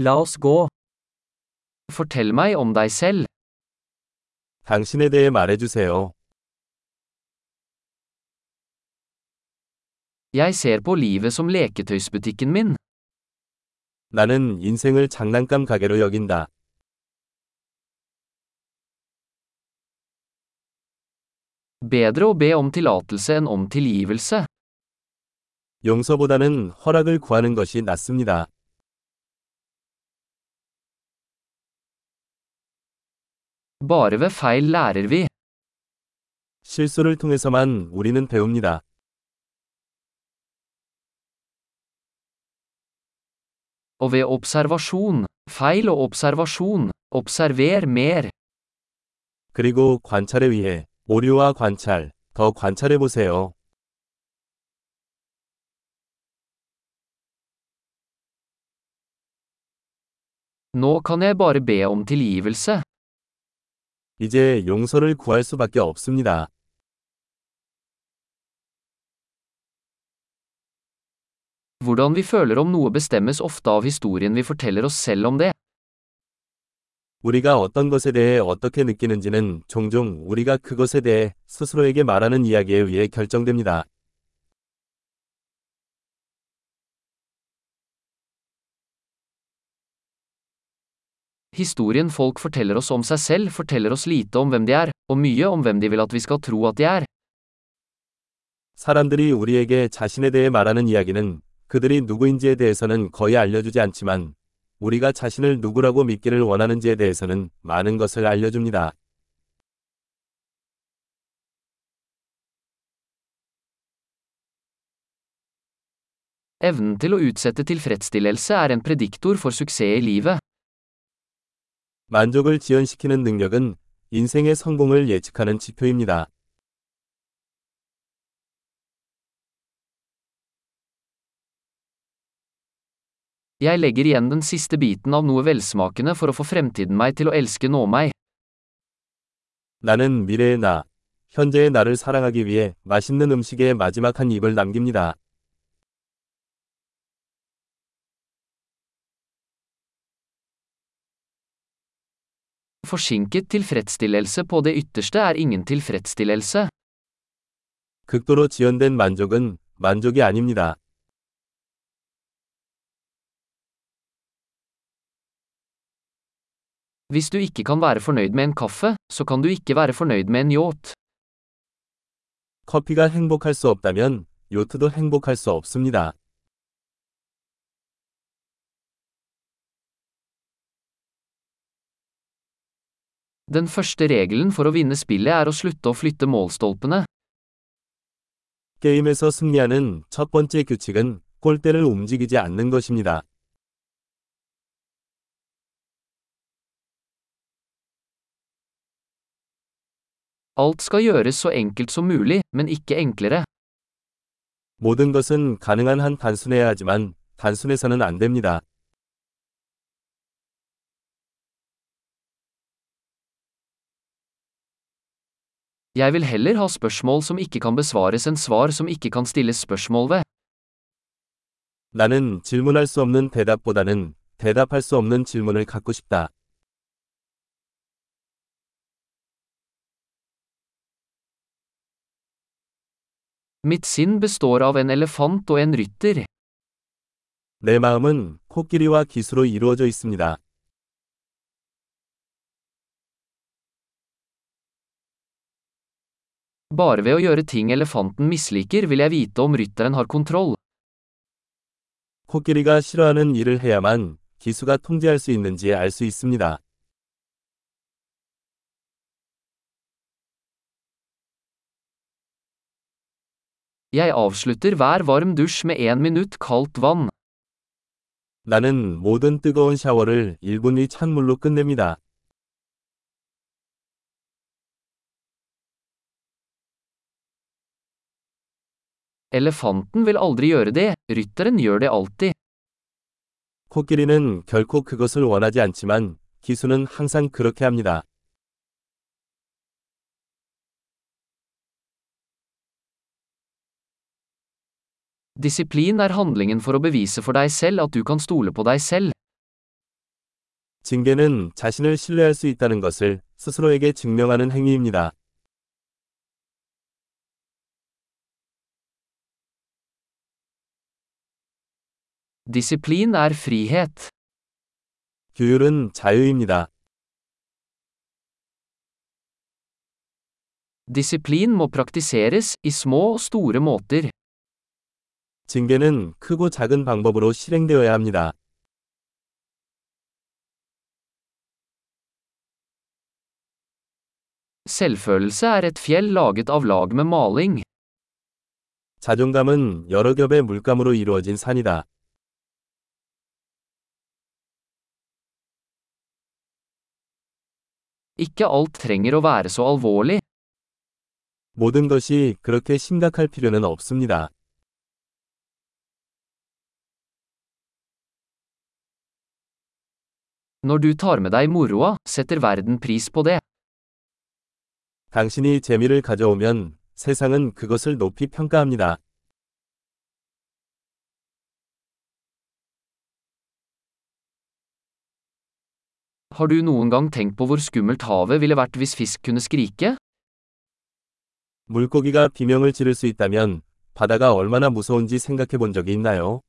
La oss gå. Fortell meg om deg selv. 당신에 대해 말해주세요. Jeg ser på livet som leketøysbutikken min. 나는 인생을 장난감 가게로 여긴다. Bedre å be om tillatelse enn om tilgivelse. 용서보다는 허락을 구하는 것이 낫습니다. Bare ved feil lærer vi. 실수를 통해서만 우리는 배웁니다. Og ved observasjon, feil og observasjon, observer mer. 그리고 관찰에 의해 오류와 관찰, 더 관찰해 보세요. Nå kan jeg bare be om tilgivelse. 이제 용서를 구할 수밖에 없습니다. Hvordan vi føler om noe bestemmes ofte av historien vi forteller oss selv om det. 우리가 어떤 것에 대해 어떻게 느끼는지는 종종 우리가 그것에 대해 스스로에게 말하는 이야기에 의해 결정됩니다. Historien folk forteller oss om seg selv forteller oss lite om hvem de er, og mye om hvem de vil at vi skal tro at de er. 사람들이 우리에게 자신에 대해 말하는 이야기는 그들이 누구인지에 대해서는 거의 알려주지 않지만 우리가 자신을 누구라고 믿기를 원하는지에 대해서는 많은 것을 알려줍니다. Evnen til å utsette tilfredsstillelse er en prediktor for suksess i livet. 만족을 지연시키는 능력은 인생의 성공을 예측하는 지표입니다. Jeg legger igjen den siste biten av noe velsmakende for å få fremtiden meg til å elske nå meg. 나는 미래의 나, 현재의 나를 사랑하기 위해 맛있는 음식의 마지막 한 입을 남깁니다. Forsinket tilfredsstillelse på det ytterste er ingen tilfredsstillelse. 극도로 지연된 만족은 만족이 아닙니다. Hvis du ikke kan være fornøyd med en kaffe, så kan du ikke være fornøyd med en yacht. 커피가 행복할 수 없다면 요트도 행복할 수 없습니다. Den første regelen for å vinne spillet er å slutte å flytte målstolpene. 게임에서 승리하는 첫 번째 규칙은 골대를 움직이지 않는 것입니다. Alt skal gjøres så enkelt som mulig, men ikke enklere. 모든 것은 가능한 한 단순해야 하지만 단순해서는 안 됩니다. Jeg vil heller ha spørsmål som ikke kan besvares enn svar som ikke kan stilles spørsmål ved. 나는 질문할 수 없는 대답보다는 대답할 수 없는 질문을 갖고 싶다. Mitt sinn består av en elefant og en rytter. 내 마음은 코끼리와 기수로 이루어져 있습니다. Bare ved å gjøre ting elefanten misliker vil jeg vite om rytteren har kontroll. 코끼리가 싫어하는 일을 해야만 기수가 통제할 수 있는지 알 수 있습니다. Jeg avslutter hver varm dusj med én minutt kaldt vann. 나는 모든 뜨거운 샤워를 1분이 찬물로 끝냅니다. Elefanten vil aldri gjøre det, rytteren gjør det alltid. 코끼리는 결코 그것을 원하지 않지만 기수는 항상 그렇게 합니다. Disiplin er handlingen for å bevise for deg selv at du kan stole på deg selv. 징계는 자신을 신뢰할 수 있다는 것을 스스로에게 증명하는 행위입니다. Disiplin er frihet. 규율은 자유입니다. Disiplin må praktiseres i små og store måter. 징계는 크고 작은 방법으로 실행되어야 합니다. Selvfølelse er et fjell laget av lag med maling. 자존감은 여러 겹의 물감으로 이루어진 산이다. Ikke alt trenger å være så alvorlig. 모든 것이 그렇게 심각할 필요는 없습니다. Når du tar med deg moroa, setter verden pris på det. 당신이 재미를 가져오면 세상은 그것을 높이 평가합니다. Har du noen gang tenkt på hvor skummelt havet ville vært hvis fisk kunne skrike? 물고기가 비명을 지를 수 있다면 바다가 얼마나 무서운지 생각해 본 적이 있나요?